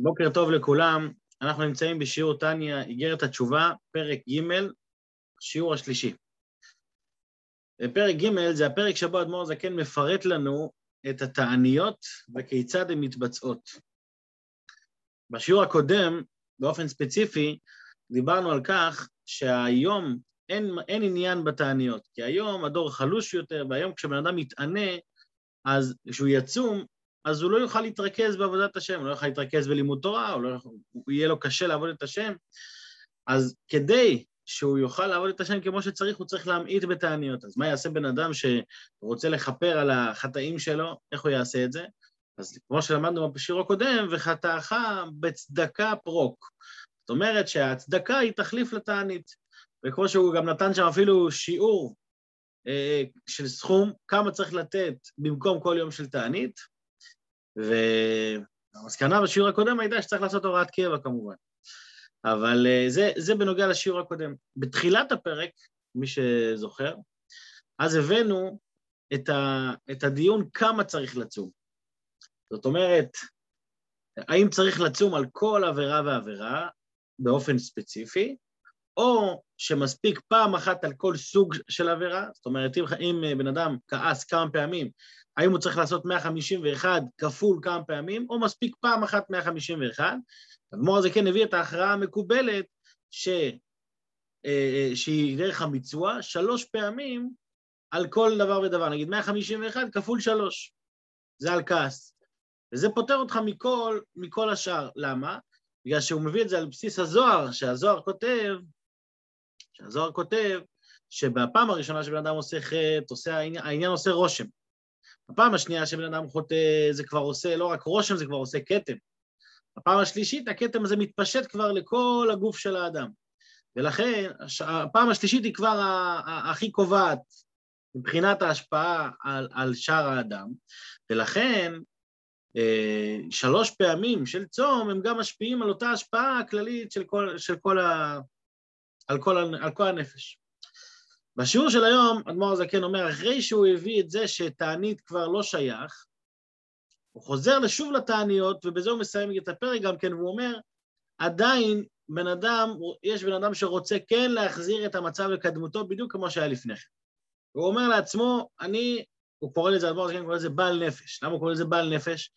בוקר טוב לכולם, אנחנו נמצאים בשיעור טניה, איגרת התשובה, פרק ג', שיעור השלישי. פרק ג' זה הפרק שבו אדמו"ר זקן מפרט לנו את התעניות וכיצד הן מתבצעות. בשיעור הקודם, באופן ספציפי, דיברנו על כך שהיום אין, אין עניין בתעניות, כי היום הדור חלוש יותר, והיום כשבן אדם מתענה, אז כשהוא יצום, אז הוא לא יוכל להתרכז בעבודת השם, הוא לא יוכל להתרכז בלימוד תורה, הוא, לא יכול, הוא יהיה לו קשה לעבוד את השם. אז כדי שהוא יוכל לעבוד את השם כמו שצריך, הוא צריך להמעיט בתעניות. אז מה יעשה בן אדם שרוצה לכפר על החטאים שלו? איך הוא יעשה את זה? אז כמו שלמדנו בשיעור הקודם, וחטאך בצדקה פרוק. זאת אומרת שהצדקה היא תחליף לתענית. וכמו שהוא גם נתן שם אפילו שיעור אה, של סכום, כמה צריך לתת במקום כל יום של תענית, והמסקנה בשיעור הקודם הייתה שצריך לעשות הוראת קבע כמובן. אבל אה, זה, זה בנוגע לשיעור הקודם. בתחילת הפרק, מי שזוכר, אז הבאנו את, ה, את הדיון כמה צריך לצום. זאת אומרת, האם צריך לצום על כל עבירה ועבירה באופן ספציפי, או שמספיק פעם אחת על כל סוג של עבירה, זאת אומרת, אם, אם בן אדם כעס כמה פעמים, האם הוא צריך לעשות 151 כפול כמה פעמים, או מספיק פעם אחת 151? הגמור הזה כן הביא את ההכרעה המקובלת ש... אה, שהיא דרך המיצוע, שלוש פעמים על כל דבר ודבר, נגיד 151 כפול שלוש, זה על כעס. וזה פותר אותך מכל, מכל השאר. למה? בגלל שהוא מביא את זה על בסיס הזוהר, שהזוהר כותב, שהזוהר כותב שבפעם הראשונה שבן אדם עושה חטא, עושה, העניין, עושה רושם. הפעם השנייה שבן אדם חוטא, זה כבר עושה, לא רק רושם, זה כבר עושה כתם. הפעם השלישית, הכתם הזה מתפשט כבר לכל הגוף של האדם. ולכן, הפעם השלישית היא כבר הכי קובעת מבחינת ההשפעה על, על שאר האדם, ולכן אה, שלוש פעמים של צום הם גם משפיעים על אותה השפעה הכללית של כל, של כל ה, על, כל, על כל הנפש. בשיעור של היום, אדמו"ר הזקן אומר, אחרי שהוא הביא את זה שתענית כבר לא שייך, הוא חוזר לשוב לתעניות, ובזה הוא מסיים את הפרק גם כן, והוא אומר, עדיין בן אדם, יש בן אדם שרוצה כן להחזיר את המצב לקדמותו בדיוק כמו שהיה לפני כן. הוא אומר לעצמו, אני, הוא קורא לזה, אדמו"ר הזקן קורא לזה בעל נפש. למה הוא קורא לזה בעל נפש?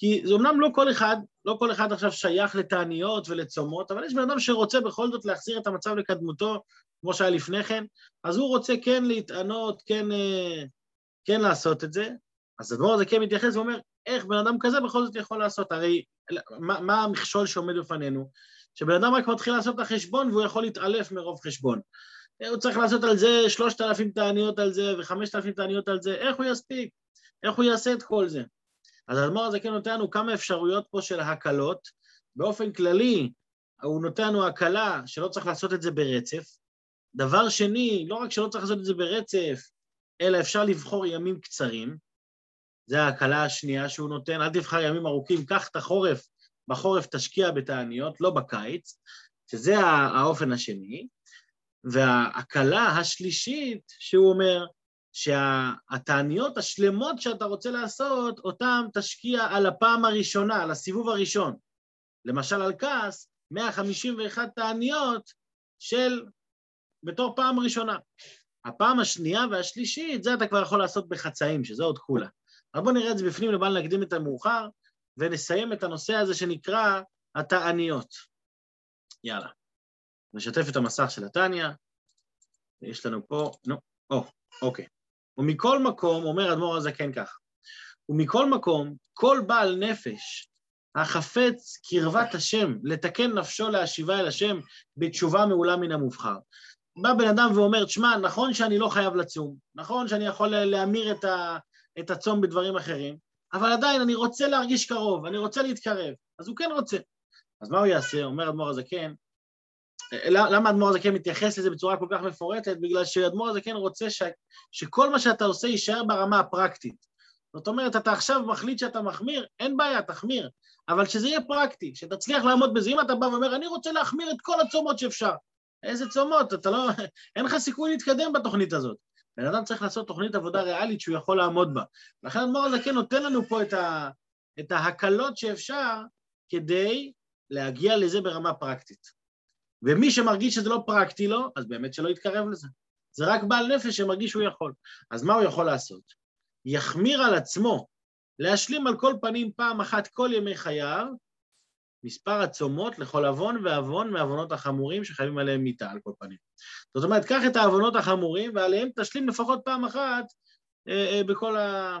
כי זה אמנם לא כל אחד, לא כל אחד עכשיו שייך לתעניות ולצומות, אבל יש בן אדם שרוצה בכל זאת להחזיר את המצב לקדמותו, כמו שהיה לפני כן, אז הוא רוצה כן להתענות, כן, אה, כן לעשות את זה. אז הדבר הזה כן מתייחס ואומר, איך בן אדם כזה בכל זאת יכול לעשות? הרי מה, מה המכשול שעומד בפנינו? שבן אדם רק מתחיל לעשות את החשבון והוא יכול להתעלף מרוב חשבון. הוא צריך לעשות על זה שלושת אלפים תעניות על זה וחמשת אלפים תעניות על זה, איך הוא יספיק? איך הוא יעשה את כל זה? אז האדמו"ר הזה כן נותן לנו כמה אפשרויות פה של הקלות. באופן כללי, הוא נותן לנו הקלה שלא צריך לעשות את זה ברצף. דבר שני, לא רק שלא צריך לעשות את זה ברצף, אלא אפשר לבחור ימים קצרים. זו ההקלה השנייה שהוא נותן, אל תבחר ימים ארוכים, קח את החורף, בחורף תשקיע בתעניות, לא בקיץ, שזה האופן השני. וההקלה השלישית שהוא אומר, שהתעניות השלמות שאתה רוצה לעשות, אותן תשקיע על הפעם הראשונה, על הסיבוב הראשון. למשל על כעס, 151 תעניות של בתור פעם ראשונה. הפעם השנייה והשלישית, זה אתה כבר יכול לעשות בחצאים, שזה עוד כולה. אבל בואו נראה את זה בפנים, לבל נקדים את המאוחר, ונסיים את הנושא הזה שנקרא התעניות. יאללה. נשתף את המסך של התניא. יש לנו פה, נו, או, אוקיי. ומכל מקום, אומר אדמו"ר הזקן כך, ומכל מקום, כל בעל נפש החפץ קרבת השם, לתקן נפשו להשיבה אל השם בתשובה מעולה מן המובחר. בא בן אדם ואומר, תשמע, נכון שאני לא חייב לצום, נכון שאני יכול להמיר את, ה, את הצום בדברים אחרים, אבל עדיין אני רוצה להרגיש קרוב, אני רוצה להתקרב, אז הוא כן רוצה. אז מה הוא יעשה? אומר אדמו"ר הזקן, למה האדמו"ר הזקן מתייחס לזה בצורה כל כך מפורטת? בגלל שהאדמו"ר הזקן רוצה ש... שכל מה שאתה עושה יישאר ברמה הפרקטית. זאת אומרת, אתה עכשיו מחליט שאתה מחמיר, אין בעיה, תחמיר, אבל שזה יהיה פרקטי, שתצליח לעמוד בזה. אם אתה בא ואומר, אני רוצה להחמיר את כל הצומות שאפשר, איזה צומות? אתה לא... אין לך סיכוי להתקדם בתוכנית הזאת. בן אדם צריך לעשות תוכנית עבודה ריאלית שהוא יכול לעמוד בה. לכן אדמו"ר הזקן נותן לנו פה את, ה... את ההקלות שאפשר כדי להגיע לזה ברמה פרקטית. ומי שמרגיש שזה לא פרקטי לו, אז באמת שלא יתקרב לזה. זה רק בעל נפש שמרגיש שהוא יכול. אז מה הוא יכול לעשות? יחמיר על עצמו להשלים על כל פנים פעם אחת כל ימי חייו, מספר הצומות לכל עוון ועוון מעוונות החמורים שחייבים עליהם מיתה על כל פנים. זאת אומרת, קח את העוונות החמורים ועליהם תשלים לפחות פעם אחת אה, אה, בכל ה...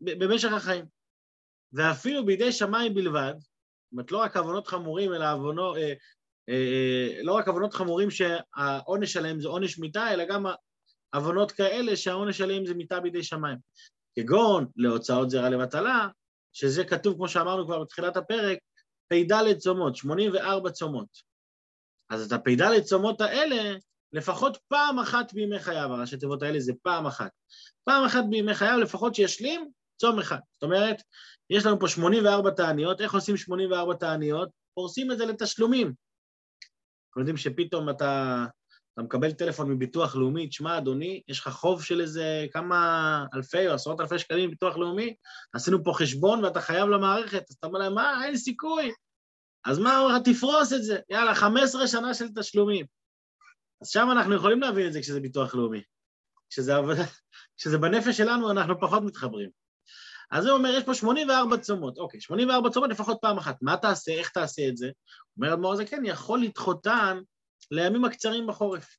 במשך החיים. ואפילו בידי שמיים בלבד, זאת אומרת, לא רק עוונות חמורים, אלא עוונות, אה, לא רק עוונות חמורים שהעונש עליהם זה עונש מיתה, אלא גם עוונות כאלה שהעונש עליהם זה מיתה בידי שמיים. כגון להוצאות זרע לבטלה, שזה כתוב, כמו שאמרנו כבר בתחילת הפרק, פ"ד צומות, 84 צומות. אז את הפ"ד צומות האלה, לפחות פעם אחת בימי חייו, הראשי תיבות האלה זה פעם אחת. פעם אחת בימי חייו, לפחות שישלים צום אחד. זאת אומרת, יש לנו פה 84 תעניות, איך עושים 84 תעניות? פורסים את זה לתשלומים. אנחנו יודעים שפתאום אתה אתה מקבל טלפון מביטוח לאומי, תשמע, אדוני, יש לך חוב של איזה כמה אלפי או עשרות אלפי שקלים מביטוח לאומי, עשינו פה חשבון ואתה חייב למערכת, אז אתה אומר להם, מה, אין סיכוי. אז מה, אומר תפרוס את זה, יאללה, 15 שנה של תשלומים. אז שם אנחנו יכולים להבין את זה כשזה ביטוח לאומי. כשזה, כשזה בנפש שלנו, אנחנו פחות מתחברים. אז הוא אומר, יש פה 84 צומות. אוקיי, 84 צומות לפחות פעם אחת. מה תעשה, איך תעשה את זה? אומר אדמו"ר הזה, כן, יכול לדחותן לימים הקצרים בחורף,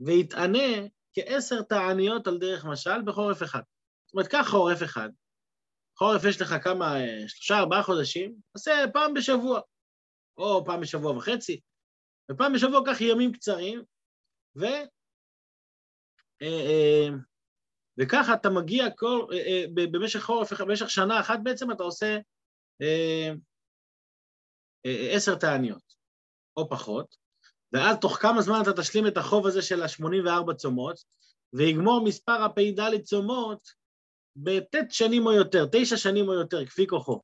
ויתענה כעשר תעניות על דרך משל בחורף אחד. זאת אומרת, קח חורף אחד, חורף יש לך כמה, שלושה, ארבעה חודשים, תעשה פעם בשבוע, או פעם בשבוע וחצי, ופעם בשבוע קח ימים קצרים, ו... אה, אה, וככה אתה מגיע כל, אה, במשך חורף, במשך שנה אחת בעצם אתה עושה עשר תעניות, או פחות, ואז תוך כמה זמן אתה תשלים את החוב הזה של ה-84 צומות, ויגמור מספר הפ"ד צומות בט' שנים או יותר, תשע שנים או יותר, כפי כוחו.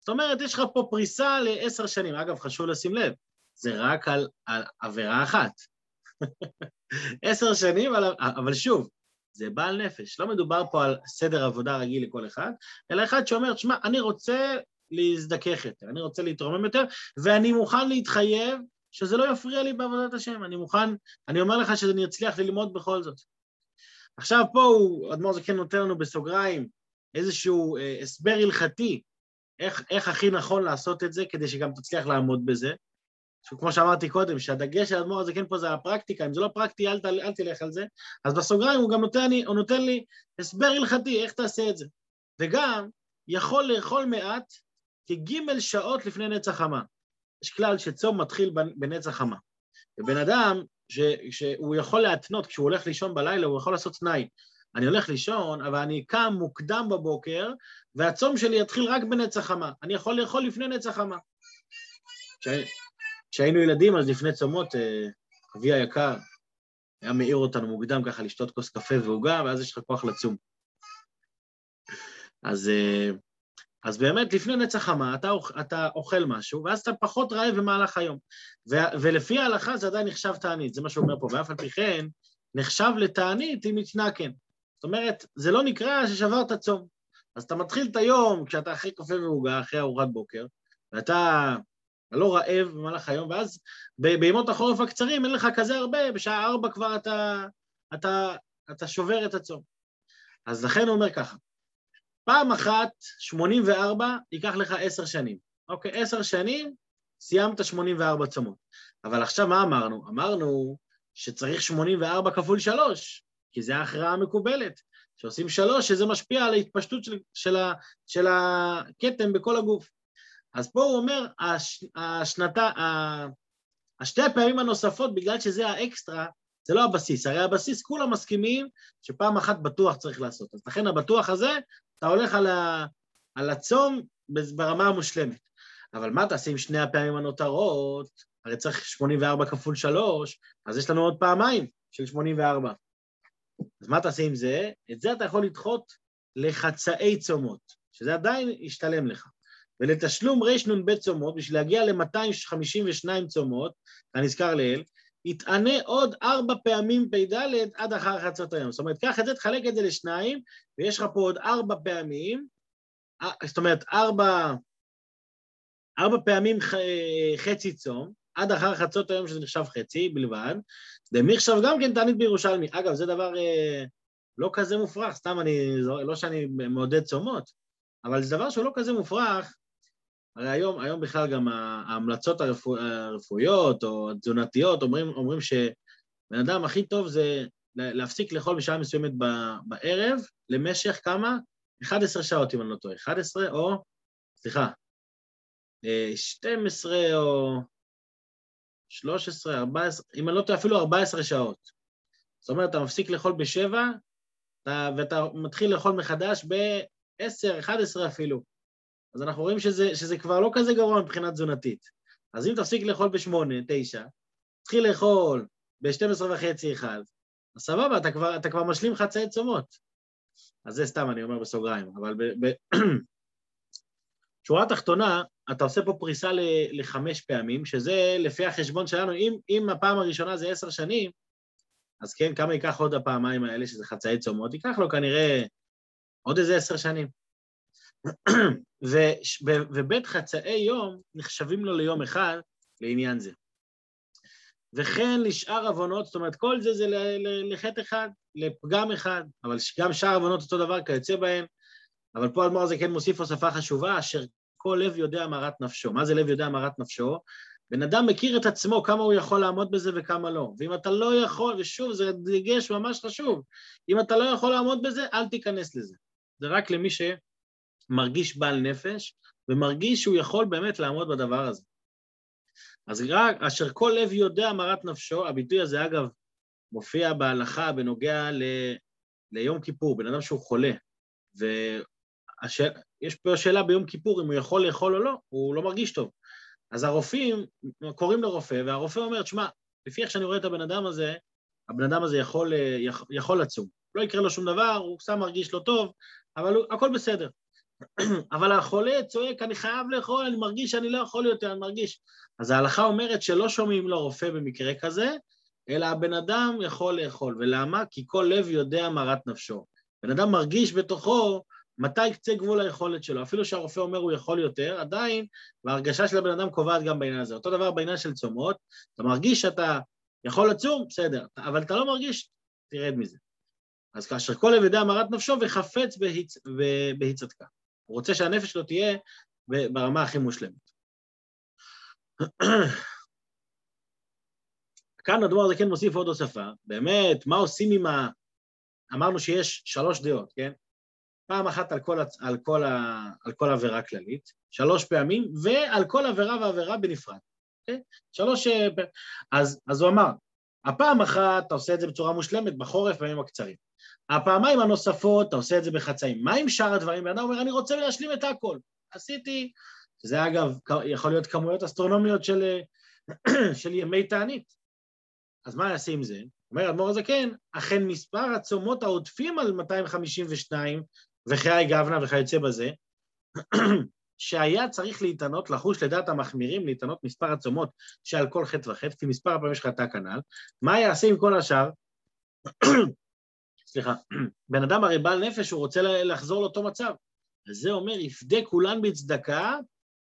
זאת אומרת, יש לך פה פריסה לעשר שנים. אגב, חשוב לשים לב, זה רק על, על עבירה אחת. עשר שנים, אבל שוב, זה בעל נפש. לא מדובר פה על סדר עבודה רגיל לכל אחד, אלא אחד שאומר, שמע, אני רוצה להזדכך יותר, אני רוצה להתרומם יותר, ואני מוכן להתחייב שזה לא יפריע לי בעבודת השם, אני מוכן, אני אומר לך שאני אצליח ללמוד בכל זאת. עכשיו פה הוא, אדמו"ר זה כן נותן לנו בסוגריים איזשהו אה, הסבר הלכתי, איך, איך הכי נכון לעשות את זה כדי שגם תצליח לעמוד בזה. כמו שאמרתי קודם, שהדגש של האדמו"ר הזה כן פה זה הפרקטיקה, אם זה לא פרקטי אל, אל, אל תלך על זה, אז בסוגריים הוא גם נותן לי, הוא נותן לי הסבר הלכתי, איך תעשה את זה. וגם יכול לאכול מעט כגימל שעות לפני נצח חמה. יש כלל שצום מתחיל בנצח חמה. ובן אדם, ש, שהוא יכול להתנות, כשהוא הולך לישון בלילה, הוא יכול לעשות תנאי. אני הולך לישון, אבל אני קם מוקדם בבוקר, והצום שלי יתחיל רק בנצח חמה. אני יכול לאכול לפני נצח חמה. כשהיינו ילדים, אז לפני צומות, אה, אבי היקר היה מעיר אותנו מוקדם ככה לשתות כוס קפה ועוגה, ואז יש לך כוח לצום. אז אה, אז באמת, לפני נצח חמה, אתה, אתה אוכל משהו, ואז אתה פחות רעב במהלך היום. ו- ולפי ההלכה זה עדיין נחשב תענית, זה מה שהוא אומר פה, ואף על פי כן, נחשב לתענית אם התנקן. זאת אומרת, זה לא נקרא ששברת צום. אז אתה מתחיל את היום כשאתה אחרי קפה ועוגה, אחרי ארוחת בוקר, ואתה לא רעב במהלך היום, ואז בימות החורף הקצרים אין לך כזה הרבה, בשעה ארבע כבר אתה, אתה, אתה שובר את הצום. אז לכן הוא אומר ככה, פעם אחת, 84, ייקח לך עשר שנים. אוקיי, עשר שנים, סיימת 84 צומות. אבל עכשיו מה אמרנו? אמרנו שצריך 84 כפול 3, כי זה ההכרעה המקובלת. שעושים שלוש, שזה משפיע על ההתפשטות של, של, של הכתם בכל הגוף. אז פה הוא אומר, הש, השנתה, השתי הפעמים הנוספות, בגלל שזה האקסטרה, זה לא הבסיס. הרי הבסיס, כולם מסכימים שפעם אחת בטוח צריך לעשות. אז לכן הבטוח הזה, אתה הולך על, ה, על הצום ברמה המושלמת. אבל מה תעשה עם שני הפעמים הנותרות? הרי צריך 84 כפול 3, אז יש לנו עוד פעמיים של 84. אז מה תעשה עם זה? את זה אתה יכול לדחות לחצאי צומות, שזה עדיין ישתלם לך. ולתשלום רנ"ב צומות, בשביל להגיע ל-252 צומות, כנזכר לעיל, יתענה עוד ארבע פעמים פ"ד עד אחר חצות היום. זאת אומרת, קח את זה, תחלק את זה לשניים, ויש לך פה עוד ארבע פעמים, זאת אומרת, ארבע, ארבע פעמים ח, חצי צום, עד אחר חצות היום שזה נחשב חצי בלבד, דמי עכשיו גם כן תענית בירושלמי. אגב, זה דבר אה, לא כזה מופרך, סתם אני, לא שאני מעודד צומות, אבל זה דבר שהוא לא כזה מופרך, הרי היום, היום בכלל גם ההמלצות הרפוא, הרפואיות או התזונתיות אומרים, אומרים שבן אדם הכי טוב זה להפסיק לאכול בשעה מסוימת בערב למשך כמה? 11 שעות, אם אני לא טועה. 11 או, סליחה, 12 אה, או 13, 14, אם אני לא טועה, אפילו 14 שעות. זאת אומרת, אתה מפסיק לאכול בשבע, ואתה מתחיל לאכול מחדש ב-10, 11 אפילו. אז אנחנו רואים שזה, שזה כבר לא כזה גרוע מבחינה תזונתית. אז אם תפסיק לאכול בשמונה, תשע, תתחיל לאכול ב-12 וחצי, אחד, אז סבבה, אתה כבר, אתה כבר משלים חצאי צומות. אז זה סתם, אני אומר בסוגריים, אבל ב... ב... שורה תחתונה, אתה עושה פה פריסה לחמש פעמים, שזה לפי החשבון שלנו, אם, אם הפעם הראשונה זה עשר שנים, אז כן, כמה ייקח עוד הפעמיים האלה, שזה חצאי צומות? ייקח לו כנראה עוד איזה עשר שנים. ובית חצאי יום נחשבים לו ליום אחד לעניין זה. וכן לשאר עוונות, זאת אומרת, כל זה זה לחטא אחד, לפגם אחד, אבל גם שאר עוונות אותו דבר כיוצא בהם, אבל פה אדמו"ר הזה כן מוסיף הוספה חשובה, אשר כל לב יודע מרת נפשו. מה זה לב יודע מרת נפשו? בן אדם מכיר את עצמו, כמה הוא יכול לעמוד בזה וכמה לא. ואם אתה לא יכול, ושוב, זה דגש ממש חשוב, אם אתה לא יכול לעמוד בזה, אל תיכנס לזה. זה רק למי שמרגיש בעל נפש, ומרגיש שהוא יכול באמת לעמוד בדבר הזה. אז רק אשר כל לב יודע מרת נפשו, הביטוי הזה אגב מופיע בהלכה בנוגע ל, ליום כיפור, בן אדם שהוא חולה, ויש פה שאלה ביום כיפור אם הוא יכול לאכול או לא, הוא לא מרגיש טוב. אז הרופאים קוראים לרופא, והרופא אומר, שמע, לפי איך שאני רואה את הבן אדם הזה, הבן אדם הזה יכול, יכול לצום. לא יקרה לו שום דבר, הוא סתם מרגיש לא טוב, אבל הוא, הכל בסדר. אבל החולה צועק, אני חייב לאכול, אני מרגיש שאני לא יכול יותר, אני מרגיש. אז ההלכה אומרת שלא שומעים לרופא במקרה כזה, אלא הבן אדם יכול לאכול. ולמה? כי כל לב יודע מרת נפשו. בן אדם מרגיש בתוכו מתי קצה גבול היכולת שלו. אפילו שהרופא אומר הוא יכול יותר, עדיין, וההרגשה של הבן אדם קובעת גם בעניין הזה. אותו דבר בעניין של צומות, אתה מרגיש שאתה יכול לצום, בסדר, אבל אתה לא מרגיש, תרד מזה. אז כאשר כל לב יודע מרת נפשו וחפץ בהצ... בהצעתך. הוא רוצה שהנפש שלו תהיה ברמה הכי מושלמת. כאן הדבר הזה כן מוסיף עוד הוספה, באמת, מה עושים עם ה... אמרנו שיש שלוש דעות, כן? פעם אחת על כל, על כל, ה... על כל עבירה כללית, שלוש פעמים, ועל כל עבירה ועבירה בנפרד. אוקיי? שלוש... אה, אז, אז הוא אמר, הפעם אחת אתה עושה את זה בצורה מושלמת בחורף בימים הקצרים. הפעמיים הנוספות, אתה עושה את זה בחצאים. מה עם שאר הדברים? בן אדם אומר, אני רוצה להשלים את הכל. עשיתי, שזה אגב, יכול להיות כמויות אסטרונומיות של, של ימי תענית. אז מה יעשה עם זה? אומר אדמו"ר הזקן, אכן מספר הצומות העודפים על 252 וחיי גבנה וכיוצא בזה, שהיה צריך להתענות, לחוש לדעת המחמירים, להתענות מספר הצומות שעל כל חטא וחטא, כי מספר הפעמים אתה כנ"ל, מה יעשה עם כל השאר? סליחה, בן אדם הרי בעל נפש, הוא רוצה לחזור לאותו מצב. וזה אומר, יפדה כולן בצדקה,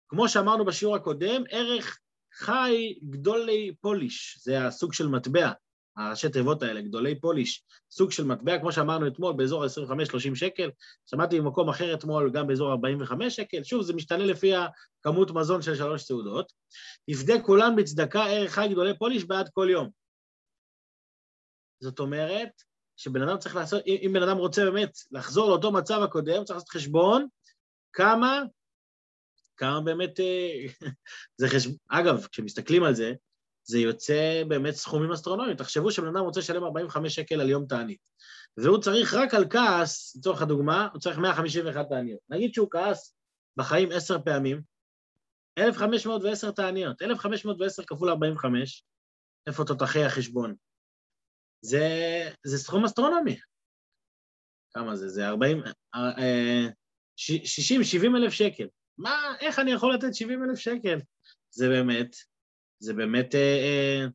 כמו שאמרנו בשיעור הקודם, ערך חי גדולי פוליש, זה הסוג של מטבע, הראשי תיבות האלה, גדולי פוליש, סוג של מטבע, כמו שאמרנו אתמול, באזור ה-25-30 שקל, שמעתי במקום אחר אתמול, גם באזור 45 שקל, שוב, זה משתנה לפי הכמות מזון של שלוש סעודות. יפדה כולן בצדקה ערך חי גדולי פוליש בעד כל יום. זאת אומרת, שבן אדם צריך לעשות, אם בן אדם רוצה באמת לחזור לאותו מצב הקודם, צריך לעשות חשבון כמה, כמה באמת, אה, זה חשבון, אגב, כשמסתכלים על זה, זה יוצא באמת סכומים אסטרונומיים. תחשבו שבן אדם רוצה לשלם 45 שקל על יום תענית, והוא צריך רק על כעס, לצורך הדוגמה, הוא צריך 151 תעניות. נגיד שהוא כעס בחיים עשר פעמים, 1,510 תעניות, 1,510 כפול 45, איפה תותחי החשבון? זה, זה סכום אסטרונומי. כמה זה? זה 40, 60, 70 אלף שקל. מה, איך אני יכול לתת 70 אלף שקל? זה באמת, זה באמת, אה, אה,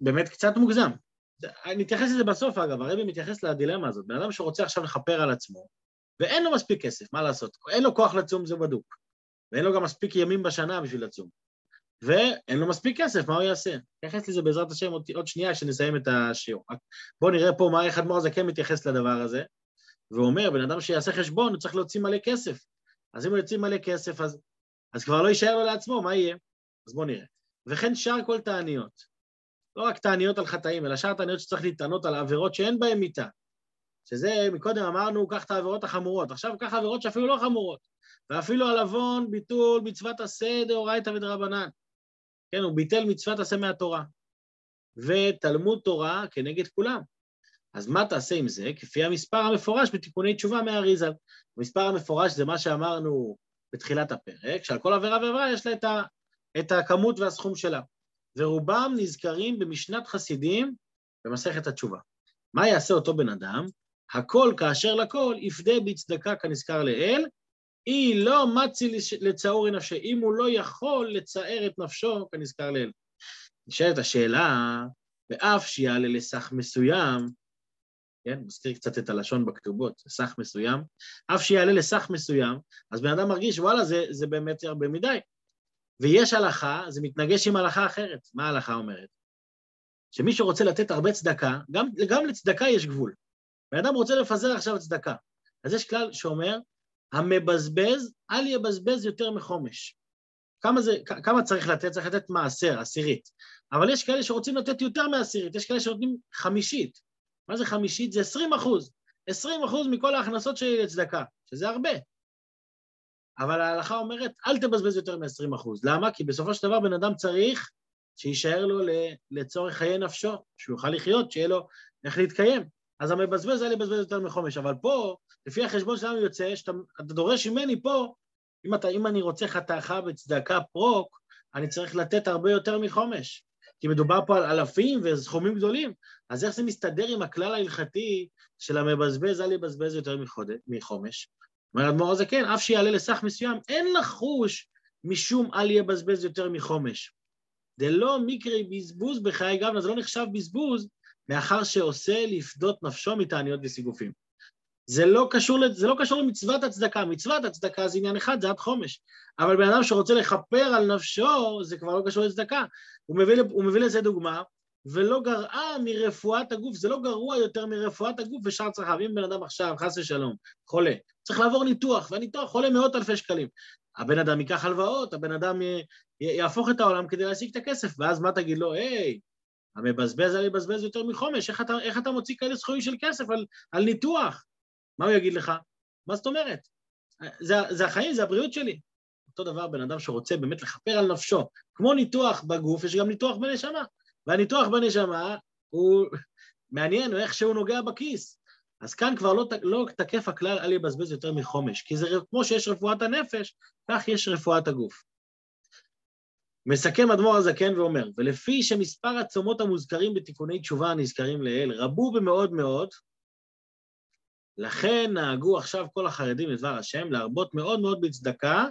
באמת קצת מוגזם. אני אתייחס לזה בסוף, אגב, הרבי מתייחס לדילמה הזאת. בן אדם שרוצה עכשיו לכפר על עצמו, ואין לו מספיק כסף, מה לעשות? אין לו כוח לצום, זה בדוק. ואין לו גם מספיק ימים בשנה בשביל לצום. ואין לו מספיק כסף, מה הוא יעשה? נתייחס לזה בעזרת השם עוד, עוד שנייה שנסיים את השיעור. בואו נראה פה מה איך אדמו"ר הזקן מתייחס לדבר הזה, ואומר, בן אדם שיעשה חשבון, הוא צריך להוציא מלא כסף. אז אם הוא יוציא מלא כסף, אז, אז כבר לא יישאר לו לעצמו, מה יהיה? אז בואו נראה. וכן שאר כל תעניות, לא רק תעניות על חטאים, אלא שאר תעניות שצריך להתענות על עבירות שאין בהן מיתה. שזה, מקודם אמרנו, קח את העבירות החמורות, עכשיו קח עבירות שאפילו לא חמורות. ואפילו על עוון ביטול מצוות עשה דאורייתא ודרבנן. כן, הוא ביטל מצוות עשה מהתורה. ותלמוד תורה כנגד כולם. אז מה תעשה עם זה? כפי המספר המפורש בתיקוני תשובה מהאריזה. המספר המפורש זה מה שאמרנו בתחילת הפרק, שעל כל עבירה ועבירה יש לה את, את הכמות והסכום שלה. ורובם נזכרים במשנת חסידים במסכת התשובה. מה יעשה אותו בן אדם? הכל כאשר לכל יפדה בצדקה כנזכר לאל, היא לא מצי לצעור נפשי, אם הוא לא יכול לצער את נפשו כנזכר לאל. נשאלת השאלה, ואף שיעלה לסך מסוים, כן, מזכיר קצת את הלשון בכתובות, סך מסוים, אף שיעלה לסך מסוים, אז בן אדם מרגיש, וואלה, זה, זה באמת הרבה מדי. ויש הלכה, זה מתנגש עם הלכה אחרת. מה ההלכה אומרת? שמי שרוצה לתת הרבה צדקה, גם, גם לצדקה יש גבול. בן אדם רוצה לפזר עכשיו צדקה. אז יש כלל שאומר, המבזבז, אל יבזבז יותר מחומש. כמה, זה, כמה צריך לתת? צריך לתת מעשר, עשירית. אבל יש כאלה שרוצים לתת יותר מעשירית, יש כאלה שנותנים חמישית. מה זה חמישית? זה 20 אחוז. 20 אחוז מכל ההכנסות שלי לצדקה, שזה הרבה. אבל ההלכה אומרת, אל תבזבז יותר מ-20 אחוז. למה? כי בסופו של דבר בן אדם צריך שיישאר לו לצורך חיי נפשו, שהוא יוכל לחיות, שיהיה לו איך להתקיים. אז המבזבז היה לבזבז יותר מחומש. אבל פה, לפי החשבון שלנו יוצא, שאתה דורש ממני פה, אם, אתה, אם אני רוצה חתכה בצדקה פרוק, אני צריך לתת הרבה יותר מחומש. כי מדובר פה על אלפים וסכומים גדולים, אז איך זה מסתדר עם הכלל ההלכתי של המבזבז אל יבזבז יותר מחומש? אומר האדמו"ר הזה, כן, אף שיעלה לסך מסוים, אין לחוש משום אל יבזבז יותר מחומש. זה לא מקרי בזבוז בחיי גבנה, זה לא נחשב בזבוז, מאחר שעושה לפדות נפשו מתעניות וסיגופים. זה לא, קשור, זה לא קשור למצוות הצדקה, מצוות הצדקה זה עניין אחד, זה עד חומש. אבל בן אדם שרוצה לכפר על נפשו, זה כבר לא קשור לצדקה. הוא מביא, הוא מביא לזה דוגמה, ולא גרעה מרפואת הגוף, זה לא גרוע יותר מרפואת הגוף ושאר צרכיו. אם בן אדם עכשיו, חס ושלום, חולה, צריך לעבור ניתוח, והניתוח עולה מאות אלפי שקלים. הבן אדם ייקח הלוואות, הבן אדם יהפוך את העולם כדי להשיג את הכסף, ואז מה תגיד לו? היי, המבזבז על יבזבז יותר מחומש, איך אתה, איך אתה מוציא כאלה סכומים של כסף על, על ניתוח? מה הוא יגיד לך? מה זאת אומרת? זה, זה החיים, זה הבריאות שלי. אותו דבר בן אדם שרוצה באמת לכפר על נפשו. כמו ניתוח בגוף, יש גם ניתוח בנשמה. והניתוח בנשמה הוא מעניין, איך שהוא נוגע בכיס. אז כאן כבר לא, לא תקף הכלל אל יבזבז יותר מחומש, כי זה כמו שיש רפואת הנפש, כך יש רפואת הגוף. מסכם אדמו"ר הזקן ואומר, ולפי שמספר הצומות המוזכרים בתיקוני תשובה הנזכרים לאל רבו במאוד מאוד, לכן נהגו עכשיו כל החרדים לדבר השם להרבות מאוד מאוד בצדקה,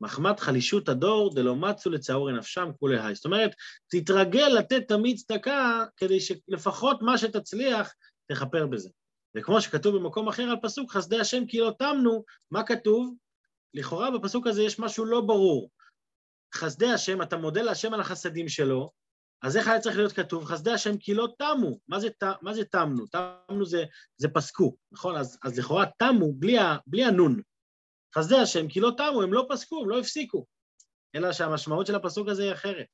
מחמת חלישות הדור דלא מצו לצעורי נפשם כולי היי. זאת אומרת, תתרגל לתת תמיד צדקה, כדי שלפחות מה שתצליח, תכפר בזה. וכמו שכתוב במקום אחר על פסוק, חסדי השם כי לא תמנו, מה כתוב? לכאורה בפסוק הזה יש משהו לא ברור. חסדי השם, אתה מודה להשם על החסדים שלו, אז איך היה צריך להיות כתוב? חסדי השם כי לא תמו. מה זה, מה זה תמנו? תמנו זה, זה פסקו, נכון? אז, אז לכאורה תמו בלי, ה, בלי הנון. חסדי השם כי לא תמו, הם לא פסקו, הם לא הפסיקו. אלא שהמשמעות של הפסוק הזה היא אחרת.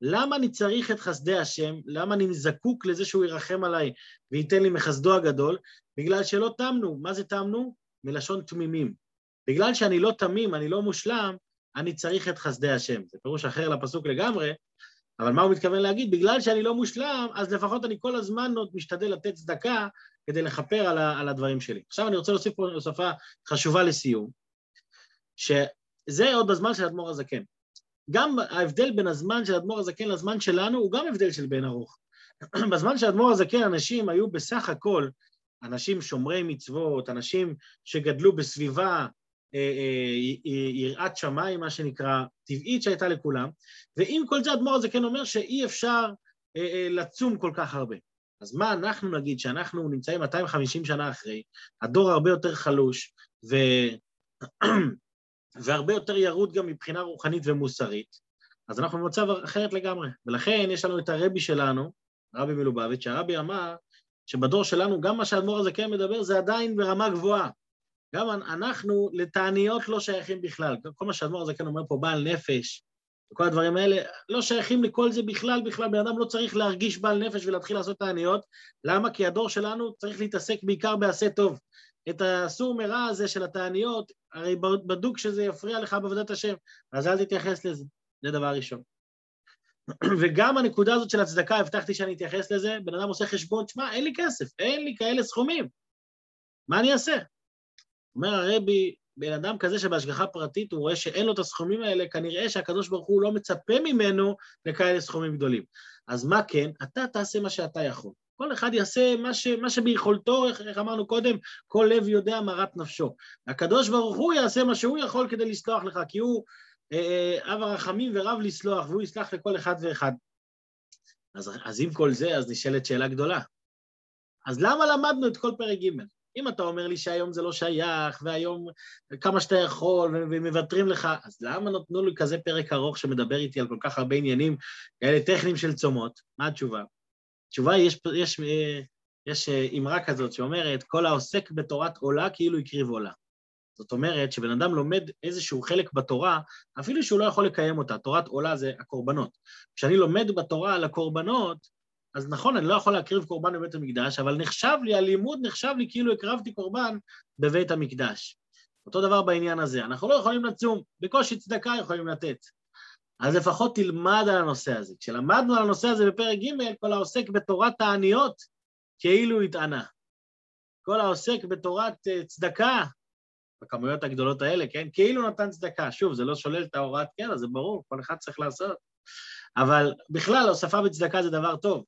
למה אני צריך את חסדי השם? למה אני זקוק לזה שהוא ירחם עליי וייתן לי מחסדו הגדול? בגלל שלא תמנו. מה זה תמנו? מלשון תמימים. בגלל שאני לא תמים, אני לא מושלם, אני צריך את חסדי השם. זה פירוש אחר לפסוק לגמרי, אבל מה הוא מתכוון להגיד? בגלל שאני לא מושלם, אז לפחות אני כל הזמן עוד משתדל לתת צדקה כדי לכפר על, על הדברים שלי. עכשיו אני רוצה להוסיף פה הוספה חשובה לסיום, שזה עוד בזמן של אדמו"ר הזקן. גם ההבדל בין הזמן של אדמו"ר הזקן לזמן שלנו הוא גם הבדל של בן ארוך. בזמן של אדמו"ר הזקן אנשים היו בסך הכל אנשים שומרי מצוות, אנשים שגדלו בסביבה אה, אה, יראת שמיים, מה שנקרא, טבעית שהייתה לכולם, ועם כל זה אדמו"ר הזה כן אומר שאי אפשר אה, לצום כל כך הרבה. אז מה אנחנו נגיד שאנחנו נמצאים 250 שנה אחרי, הדור הרבה יותר חלוש, ו... והרבה יותר ירוד גם מבחינה רוחנית ומוסרית, אז אנחנו במצב אחרת לגמרי. ולכן יש לנו את הרבי שלנו, הרבי מלובביץ', שהרבי אמר שבדור שלנו, גם מה שהאדמו"ר הזה כן מדבר, זה עדיין ברמה גבוהה. גם אנחנו לתעניות לא שייכים בכלל. כל מה שהאדמו"ר הזה כן אומר פה, בעל נפש, וכל הדברים האלה, לא שייכים לכל זה בכלל, בכלל. בן אדם לא צריך להרגיש בעל נפש ולהתחיל לעשות תעניות. למה? כי הדור שלנו צריך להתעסק בעיקר בעשה טוב. את הסור מרע הזה של התעניות, הרי בדוק שזה יפריע לך בעבודת השם, אז אל תתייחס לזה, זה דבר ראשון. וגם הנקודה הזאת של הצדקה, הבטחתי שאני אתייחס לזה, בן אדם עושה חשבון, שמע, אין לי כסף, אין לי כאלה סכומים, מה אני אעשה? אומר הרבי, בן אדם כזה שבהשגחה פרטית הוא רואה שאין לו את הסכומים האלה, כנראה שהקדוש ברוך הוא לא מצפה ממנו לכאלה סכומים גדולים. אז מה כן? אתה תעשה מה שאתה יכול. כל אחד יעשה מה, ש, מה שביכולתו, איך, איך אמרנו קודם, כל לב יודע מרת נפשו. הקדוש ברוך הוא יעשה מה שהוא יכול כדי לסלוח לך, כי הוא אה, אה, אב הרחמים ורב לסלוח, והוא יסלח לכל אחד ואחד. אז, אז עם כל זה, אז נשאלת שאלה גדולה. אז למה למדנו את כל פרק ג'? אם אתה אומר לי שהיום זה לא שייך, והיום כמה שאתה יכול, ומוותרים לך, אז למה נתנו לי כזה פרק ארוך שמדבר איתי על כל כך הרבה עניינים כאלה טכניים של צומות? מה התשובה? התשובה היא, יש, יש, יש אמרה כזאת שאומרת, כל העוסק בתורת עולה כאילו הקריב עולה. זאת אומרת שבן אדם לומד איזשהו חלק בתורה, אפילו שהוא לא יכול לקיים אותה, תורת עולה זה הקורבנות. כשאני לומד בתורה על הקורבנות, אז נכון, אני לא יכול להקריב קורבן בבית המקדש, אבל נחשב לי, הלימוד נחשב לי כאילו הקרבתי קורבן בבית המקדש. אותו דבר בעניין הזה, אנחנו לא יכולים לצום, בקושי צדקה יכולים לתת. אז לפחות תלמד על הנושא הזה. כשלמדנו על הנושא הזה בפרק ג', כל העוסק בתורת העניות, כאילו התענה. כל העוסק בתורת אה, צדקה, בכמויות הגדולות האלה, כן? כאילו נתן צדקה. שוב, זה לא שולל את ההוראת קבע, זה ברור, כל אחד צריך לעשות. אבל בכלל, הוספה בצדקה זה דבר טוב.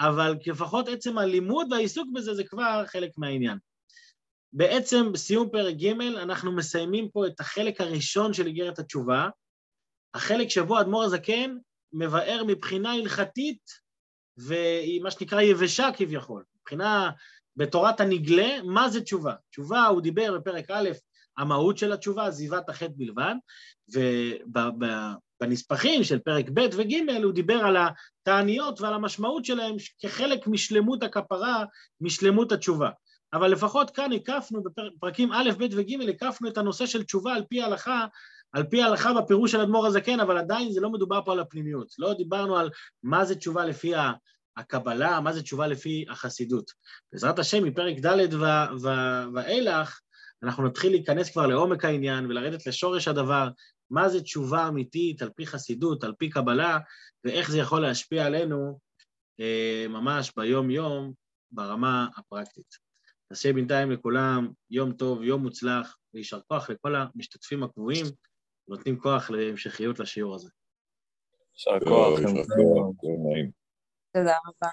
אבל לפחות עצם הלימוד והעיסוק בזה זה כבר חלק מהעניין. בעצם בסיום פרק ג' אנחנו מסיימים פה את החלק הראשון של איגרת התשובה, החלק שבו אדמו"ר הזקן מבאר מבחינה הלכתית והיא מה שנקרא יבשה כביכול, מבחינה בתורת הנגלה, מה זה תשובה? תשובה, הוא דיבר בפרק א', המהות של התשובה, עזיבת החטא בלבד, ובנספחים של פרק ב' וג' הוא דיבר על התעניות ועל המשמעות שלהם כחלק משלמות הכפרה, משלמות התשובה. אבל לפחות כאן הקפנו, בפרקים א', ב' וג', הקפנו את הנושא של תשובה על פי ההלכה, על פי ההלכה בפירוש של אדמו"ר הזקן, אבל עדיין זה לא מדובר פה על הפנימיות. לא דיברנו על מה זה תשובה לפי הקבלה, מה זה תשובה לפי החסידות. בעזרת השם, מפרק ד' ואילך, אנחנו נתחיל להיכנס כבר לעומק העניין ולרדת לשורש הדבר, מה זה תשובה אמיתית על פי חסידות, על פי קבלה, ואיך זה יכול להשפיע עלינו אה, ממש ביום-יום ברמה הפרקטית. שיהיה בינתיים לכולם יום טוב, יום מוצלח, ויישר כוח לכל המשתתפים הקבועים, נותנים כוח להמשכיות לשיעור הזה. יישר כוח. תודה רבה.